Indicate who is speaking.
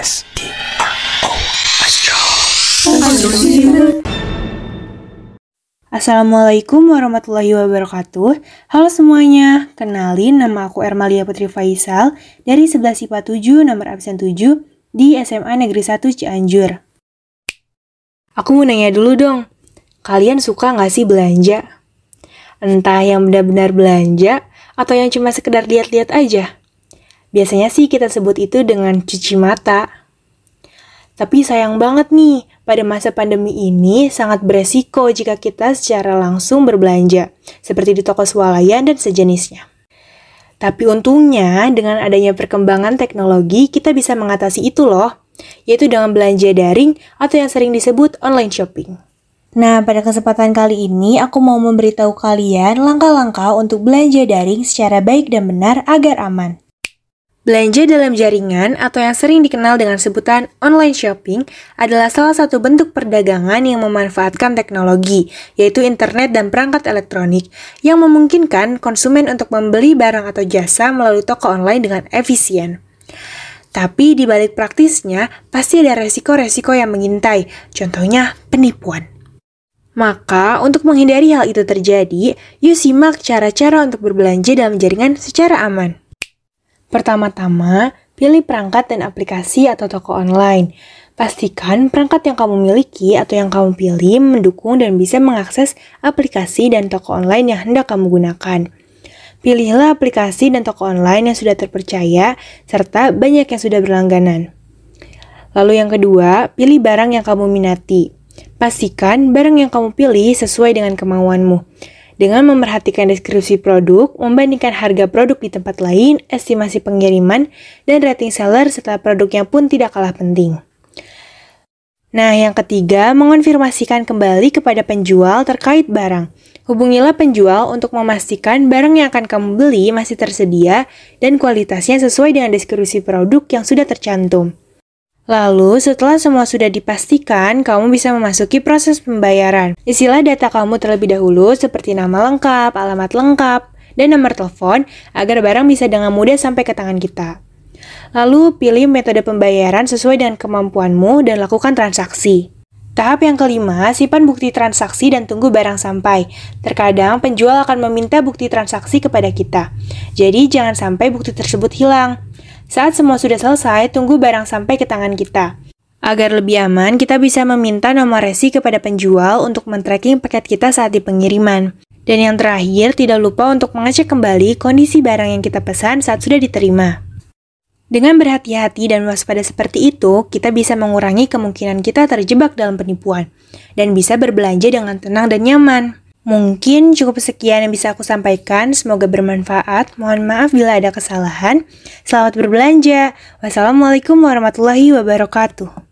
Speaker 1: S T R O Astro.
Speaker 2: Assalamualaikum warahmatullahi wabarakatuh Halo semuanya, kenalin nama aku Ermalia Putri Faisal dari 11 IPA 7 nomor absen 7 di SMA Negeri 1 Cianjur Aku mau nanya dulu dong, kalian suka nggak sih belanja? Entah yang benar-benar belanja atau yang cuma sekedar lihat-lihat aja? Biasanya sih kita sebut itu dengan cuci mata tapi sayang banget nih, pada masa pandemi ini sangat beresiko jika kita secara langsung berbelanja, seperti di toko swalayan dan sejenisnya. Tapi untungnya, dengan adanya perkembangan teknologi, kita bisa mengatasi itu loh, yaitu dengan belanja daring atau yang sering disebut online shopping. Nah, pada kesempatan kali ini aku mau memberitahu kalian langkah-langkah untuk belanja daring secara baik dan benar agar aman. Belanja dalam jaringan atau yang sering dikenal dengan sebutan online shopping adalah salah satu bentuk perdagangan yang memanfaatkan teknologi, yaitu internet dan perangkat elektronik, yang memungkinkan konsumen untuk membeli barang atau jasa melalui toko online dengan efisien. Tapi di balik praktisnya, pasti ada resiko-resiko yang mengintai, contohnya penipuan. Maka, untuk menghindari hal itu terjadi, yuk simak cara-cara untuk berbelanja dalam jaringan secara aman. Pertama-tama, pilih perangkat dan aplikasi atau toko online. Pastikan perangkat yang kamu miliki atau yang kamu pilih mendukung dan bisa mengakses aplikasi dan toko online yang hendak kamu gunakan. Pilihlah aplikasi dan toko online yang sudah terpercaya serta banyak yang sudah berlangganan. Lalu yang kedua, pilih barang yang kamu minati. Pastikan barang yang kamu pilih sesuai dengan kemauanmu. Dengan memerhatikan deskripsi produk, membandingkan harga produk di tempat lain, estimasi pengiriman, dan rating seller serta produknya pun tidak kalah penting. Nah, yang ketiga, mengonfirmasikan kembali kepada penjual terkait barang. Hubungilah penjual untuk memastikan barang yang akan kamu beli masih tersedia dan kualitasnya sesuai dengan deskripsi produk yang sudah tercantum. Lalu, setelah semua sudah dipastikan, kamu bisa memasuki proses pembayaran. Isilah data kamu terlebih dahulu seperti nama lengkap, alamat lengkap, dan nomor telepon agar barang bisa dengan mudah sampai ke tangan kita. Lalu, pilih metode pembayaran sesuai dengan kemampuanmu dan lakukan transaksi. Tahap yang kelima, simpan bukti transaksi dan tunggu barang sampai. Terkadang penjual akan meminta bukti transaksi kepada kita. Jadi jangan sampai bukti tersebut hilang. Saat semua sudah selesai, tunggu barang sampai ke tangan kita. Agar lebih aman, kita bisa meminta nomor resi kepada penjual untuk men-tracking paket kita saat di pengiriman. Dan yang terakhir, tidak lupa untuk mengecek kembali kondisi barang yang kita pesan saat sudah diterima. Dengan berhati-hati dan waspada seperti itu, kita bisa mengurangi kemungkinan kita terjebak dalam penipuan dan bisa berbelanja dengan tenang dan nyaman. Mungkin cukup sekian yang bisa aku sampaikan. Semoga bermanfaat. Mohon maaf bila ada kesalahan. Selamat berbelanja. Wassalamualaikum warahmatullahi wabarakatuh.